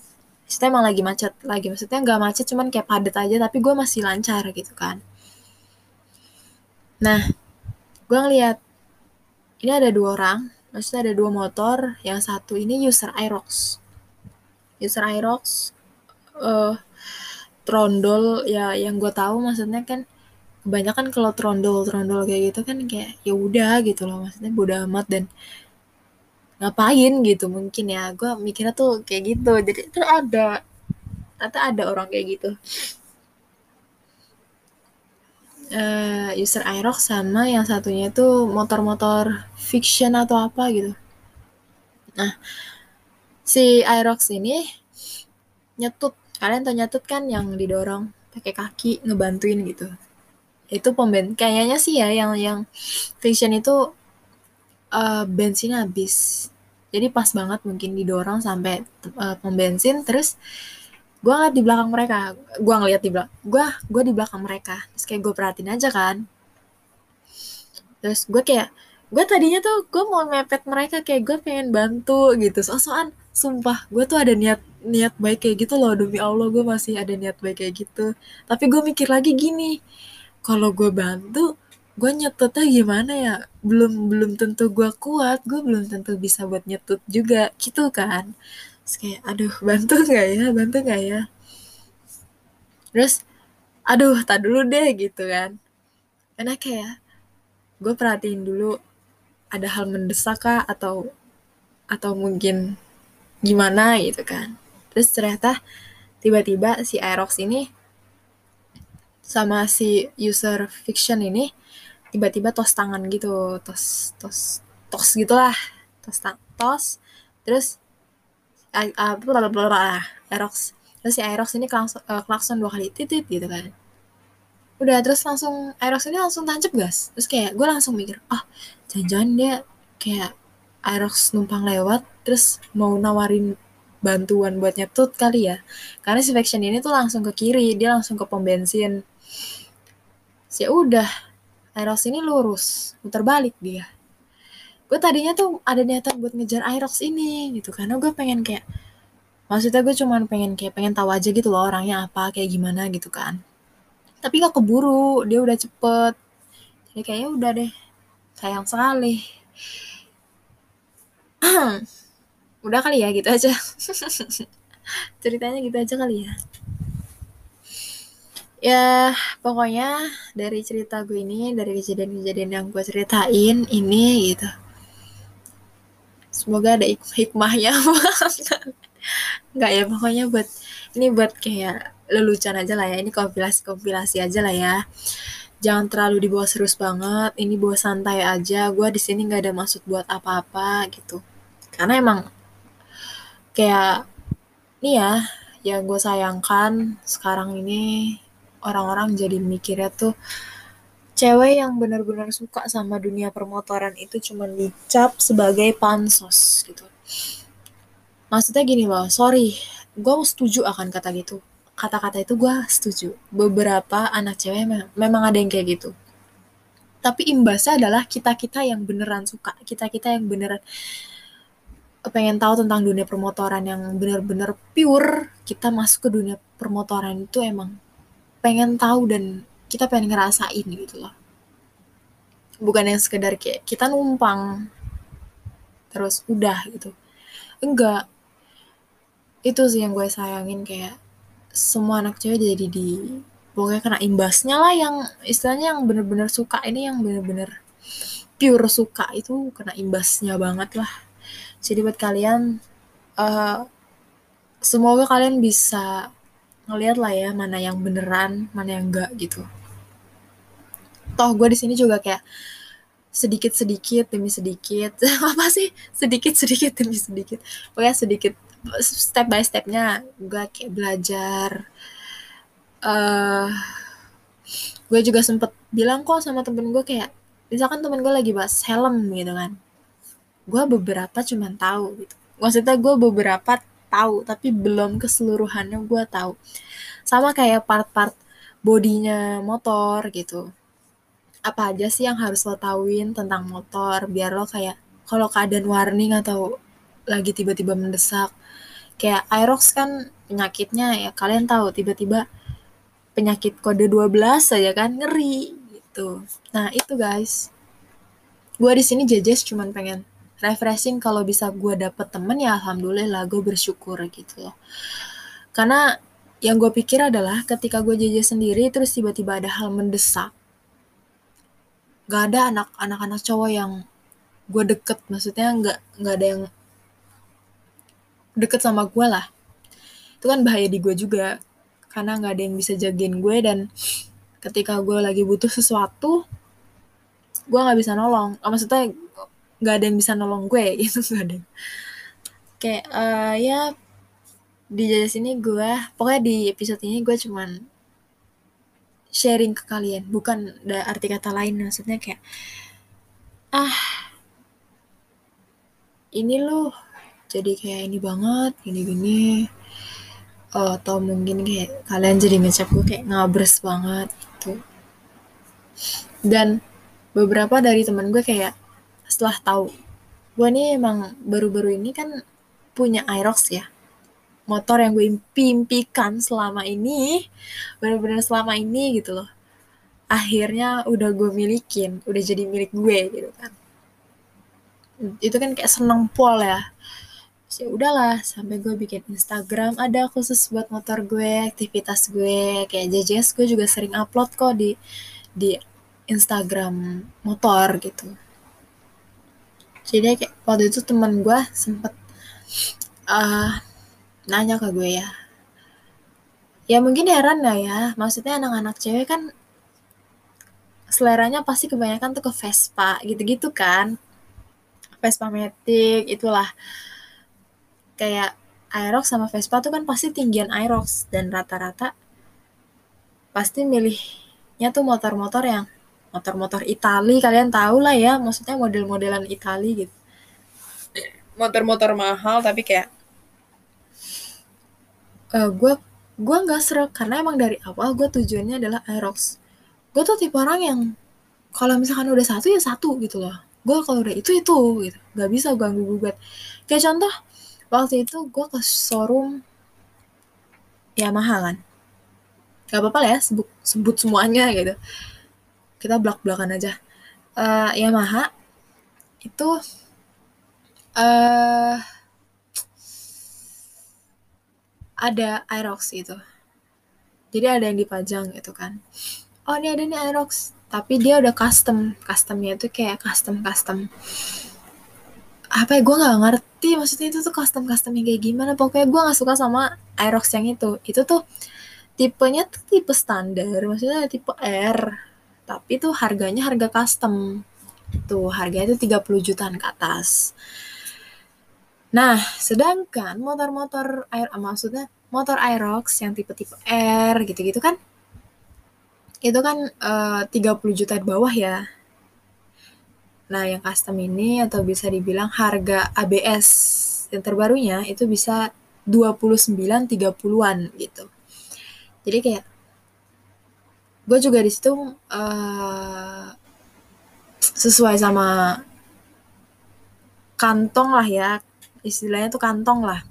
Kita emang lagi macet lagi maksudnya nggak macet cuman kayak padet aja tapi gue masih lancar gitu kan. Nah gue ngeliat ini ada dua orang maksudnya ada dua motor yang satu ini user Irox user Irox uh, trondol ya yang gue tahu maksudnya kan kebanyakan kalau trondol trondol kayak gitu kan kayak ya udah gitu loh maksudnya bodo amat dan ngapain gitu mungkin ya gue mikirnya tuh kayak gitu jadi itu ada ternyata ada orang kayak gitu uh, user Irox sama yang satunya itu motor-motor fiction atau apa gitu. Nah, si Irox ini nyetut. Kalian tau nyetut kan yang didorong pakai kaki ngebantuin gitu. Itu pemben kayaknya sih ya yang yang fiction itu uh, bensin habis. Jadi pas banget mungkin didorong sampai uh, pom bensin terus gue ngeliat di belakang mereka gue ngeliat di belakang gue gue di belakang mereka terus kayak gue perhatiin aja kan terus gue kayak gue tadinya tuh gue mau mepet mereka kayak gue pengen bantu gitu so-soan sumpah gue tuh ada niat niat baik kayak gitu loh demi allah gue masih ada niat baik kayak gitu. Tapi gue mikir lagi gini kalau gue bantu gue nyetutnya gimana ya? Belum belum tentu gue kuat gue belum tentu bisa buat nyetut juga gitu kan? Terus kayak aduh bantu nggak ya? Bantu nggak ya? Terus aduh tak dulu deh gitu kan? Karena kayak gue perhatiin dulu ada hal mendesak kah? Atau atau mungkin gimana gitu kan terus ternyata tiba-tiba si Aerox ini sama si user fiction ini tiba-tiba tos tangan gitu tos tos tos gitulah. Tos tos. Terus uh, Aerox. Terus si Aerox ini klakson, uh, klakson dua kali titit gitu kan. Udah terus langsung Aerox ini langsung tancap gas. Terus kayak gue langsung mikir ah oh, jangan-jangan dia kayak Aerox numpang lewat terus mau nawarin bantuan buat nyetut kali ya. Karena si Faction ini tuh langsung ke kiri dia langsung ke pom bensin. Ya udah Aerox ini lurus muter balik dia. Gue tadinya tuh ada niatan buat ngejar Aerox ini gitu. Karena gue pengen kayak maksudnya gue cuman pengen kayak pengen tahu aja gitu loh orangnya apa kayak gimana gitu kan. Tapi gak keburu dia udah cepet. Jadi kayaknya udah deh sayang sekali udah kali ya gitu aja. Ceritanya gitu aja kali ya. Ya pokoknya dari cerita gue ini dari kejadian-kejadian yang gue ceritain ini gitu. Semoga ada hik hikmahnya. Nggak ya pokoknya buat ini buat kayak lelucon aja lah ya. Ini kompilasi kompilasi aja lah ya. Jangan terlalu dibawa serius banget. Ini bawa santai aja. Gue di sini nggak ada maksud buat apa-apa gitu. Karena emang kayak nih ya yang gue sayangkan sekarang ini orang-orang jadi mikirnya tuh cewek yang benar-benar suka sama dunia permotoran itu cuma dicap sebagai pansos gitu. Maksudnya gini loh, sorry, gue setuju akan kata gitu. Kata-kata itu gue setuju. Beberapa anak cewek memang ada yang kayak gitu. Tapi imbasnya adalah kita-kita yang beneran suka, kita-kita yang beneran pengen tahu tentang dunia permotoran yang bener-bener pure, kita masuk ke dunia permotoran itu emang pengen tahu dan kita pengen ngerasain gitu loh. Bukan yang sekedar kayak kita numpang terus udah gitu. Enggak. Itu sih yang gue sayangin kayak semua anak cewek jadi di pokoknya kena imbasnya lah yang istilahnya yang bener-bener suka. Ini yang bener-bener pure suka itu kena imbasnya banget lah jadi buat kalian uh, semoga kalian bisa ngeliat lah ya mana yang beneran mana yang enggak gitu. Toh gue di sini juga kayak sedikit sedikit demi sedikit. Apa sih? Sedikit sedikit demi sedikit. Pokoknya sedikit step by stepnya gue kayak belajar. Uh, gue juga sempet bilang kok sama temen gue kayak misalkan temen gue lagi bahas helm gitu kan gue beberapa cuman tahu gitu. Maksudnya gue beberapa tahu tapi belum keseluruhannya gue tahu. Sama kayak part-part bodinya motor gitu. Apa aja sih yang harus lo tauin tentang motor biar lo kayak kalau keadaan warning atau lagi tiba-tiba mendesak. Kayak Aerox kan penyakitnya ya kalian tahu tiba-tiba penyakit kode 12 saja kan ngeri gitu. Nah itu guys. Gue di sini jejes cuman pengen refreshing kalau bisa gue dapet temen ya alhamdulillah gue bersyukur gitu loh. Karena yang gue pikir adalah ketika gue jajan sendiri terus tiba-tiba ada hal mendesak. Gak ada anak anak-anak cowok yang gue deket maksudnya nggak nggak ada yang deket sama gue lah. Itu kan bahaya di gue juga karena nggak ada yang bisa jagain gue dan ketika gue lagi butuh sesuatu gue nggak bisa nolong. Maksudnya nggak ada yang bisa nolong gue gitu nggak ada. Kayak uh, ya di jasa sini gue pokoknya di episode ini gue cuman sharing ke kalian bukan ada arti kata lain maksudnya kayak ah ini loh jadi kayak ini banget gini-gini uh, atau mungkin kayak kalian jadi ngecap gue kayak ngabres banget gitu. Dan beberapa dari teman gue kayak setelah tahu gue nih emang baru-baru ini kan punya Aerox ya motor yang gue impikan selama ini bener-bener selama ini gitu loh. Akhirnya udah gue milikin udah jadi milik gue gitu kan. Itu kan kayak seneng pol ya. Ya udahlah sampai gue bikin Instagram ada khusus buat motor gue aktivitas gue kayak JJS gue juga sering upload kok di di Instagram motor gitu jadi kayak waktu itu teman gue sempet uh, nanya ke gue ya. Ya mungkin heran lah ya. Maksudnya anak-anak cewek kan seleranya pasti kebanyakan tuh ke Vespa gitu-gitu kan. Vespa Matic itulah. Kayak Aerox sama Vespa tuh kan pasti tinggian Aerox dan rata-rata pasti milihnya tuh motor-motor yang motor-motor Itali kalian tahu lah ya maksudnya model-modelan Itali gitu. Motor-motor mahal tapi kayak uh, gue gue nggak serak karena emang dari awal gue tujuannya adalah Aerox. Gue tuh tipe orang yang kalau misalkan udah satu ya satu gitu loh. Gue kalau udah itu itu gitu. Nggak bisa ganggu gugat. Kayak contoh waktu itu gue ke showroom Yamaha kan. Gak apa-apa lah ya sebut sebut semuanya gitu kita belak belakan aja. Uh, Yamaha itu uh, ada Aerox gitu jadi ada yang dipajang gitu kan. Oh ini ada nih Aerox. Tapi dia udah custom. Customnya itu kayak custom custom apa ya gue nggak ngerti maksudnya itu tuh custom custom yang kayak gimana. Pokoknya gue nggak suka sama Aerox yang itu. Itu tuh tipenya tuh tipe standar. Maksudnya tipe R tapi tuh harganya harga custom tuh harganya itu 30 jutaan ke atas nah sedangkan motor-motor air maksudnya motor Aerox yang tipe-tipe R gitu-gitu kan itu kan eh, uh, 30 juta di bawah ya. Nah, yang custom ini atau bisa dibilang harga ABS yang terbarunya itu bisa 29 30-an gitu. Jadi kayak gue juga di situ uh, sesuai sama kantong lah ya. Istilahnya tuh kantong lah.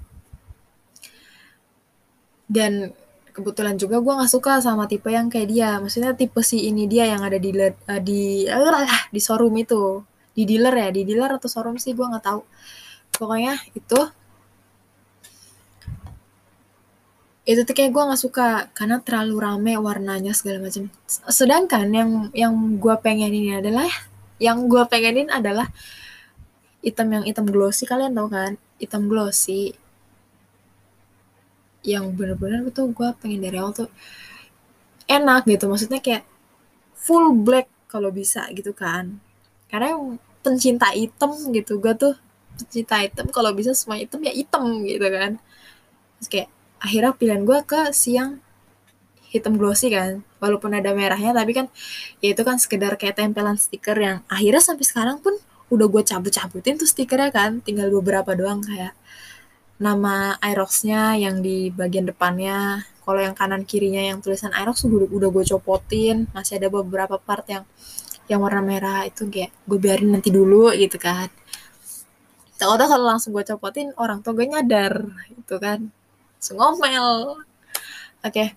Dan kebetulan juga gue nggak suka sama tipe yang kayak dia. Maksudnya tipe si ini dia yang ada di uh, di uh, di showroom itu. Di dealer ya? Di dealer atau showroom sih? Gue nggak tahu. Pokoknya itu itu tuh kayak gue nggak suka karena terlalu rame warnanya segala macam. Sedangkan yang yang gue pengen ini adalah yang gue pengenin adalah item yang item glossy kalian tau kan? Item glossy. Yang bener-bener tuh gue pengen dari awal tuh enak gitu. Maksudnya kayak full black kalau bisa gitu kan. Karena yang pencinta item gitu gue tuh pencinta item. Kalau bisa semua item ya item gitu kan. Terus kayak akhirnya pilihan gue ke siang hitam glossy kan walaupun ada merahnya tapi kan ya itu kan sekedar kayak tempelan stiker yang akhirnya sampai sekarang pun udah gue cabut-cabutin tuh stikernya kan tinggal beberapa doang kayak nama Aerox-nya yang di bagian depannya. Kalau yang kanan kirinya yang tulisan Aerox udah, gue copotin. Masih ada beberapa part yang yang warna merah itu kayak gue biarin nanti dulu gitu kan. Takutnya kalau langsung gue copotin orang tua gue nyadar gitu kan. Sengomel. Oke. Okay.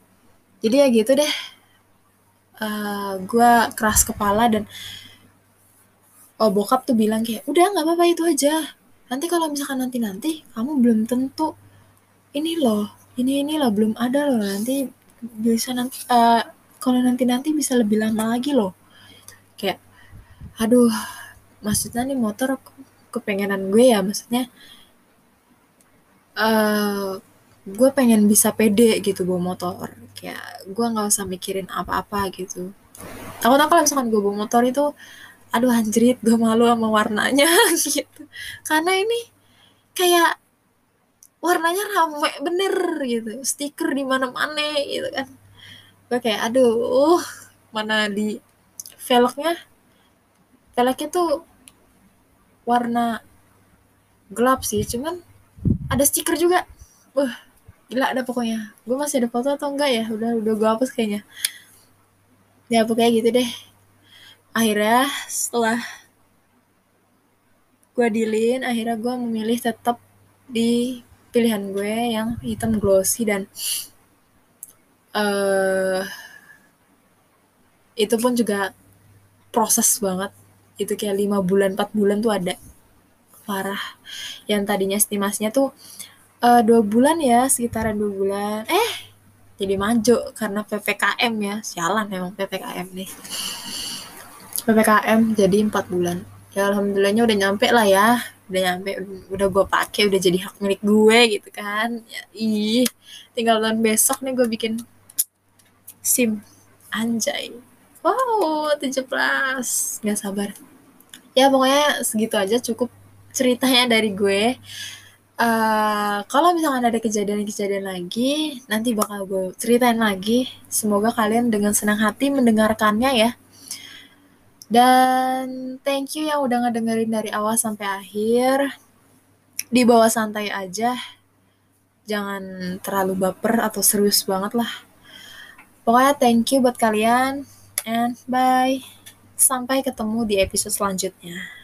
Jadi ya gitu deh. Uh, eh, gue keras kepala dan oh bokap tuh bilang kayak udah nggak apa-apa itu aja nanti kalau misalkan nanti nanti kamu belum tentu ini loh ini ini loh belum ada loh nanti bisa nanti uh, kalau nanti nanti bisa lebih lama lagi loh kayak aduh maksudnya nih motor kepengenan gue ya maksudnya uh, gue pengen bisa pede gitu bawa motor. Kayak gue nggak usah mikirin apa-apa gitu. Takut kalau misalkan gue bawa motor itu aduh anjrit gue malu sama warnanya gitu. Karena ini kayak warnanya rame bener gitu stiker di mana mana gitu kan. Gue kayak aduh mana di velgnya? Velgnya tuh warna gelap sih cuman ada stiker juga. Wah gila ada pokoknya. Gue masih ada foto atau enggak ya? Udah udah gue hapus kayaknya. Ya pokoknya gitu deh. Akhirnya setelah gue dilin akhirnya gue memilih tetap di pilihan gue yang hitam glossy dan uh, itu pun juga proses banget. Itu kayak lima bulan empat bulan tuh ada. Parah. Yang tadinya estimasinya tuh uh, dua bulan ya sekitaran dua bulan. Eh jadi maju karena ppkm ya. Sialan emang ppkm nih. Ppkm jadi empat bulan. Ya alhamdulillahnya udah nyampe lah ya. Udah nyampe udah gue pakai udah jadi hak milik gue gitu kan. Ya, ih tinggal tahun besok nih gue bikin sim. Anjay. Wow 17 nggak sabar. Ya pokoknya segitu aja cukup ceritanya dari gue uh, kalau misalkan ada kejadian-kejadian lagi nanti bakal gue ceritain lagi semoga kalian dengan senang hati mendengarkannya ya dan thank you yang udah ngedengerin dari awal sampai akhir. Di bawah santai aja. jangan terlalu baper atau serius banget lah. Pokoknya thank you buat kalian and bye. Sampai ketemu di episode selanjutnya.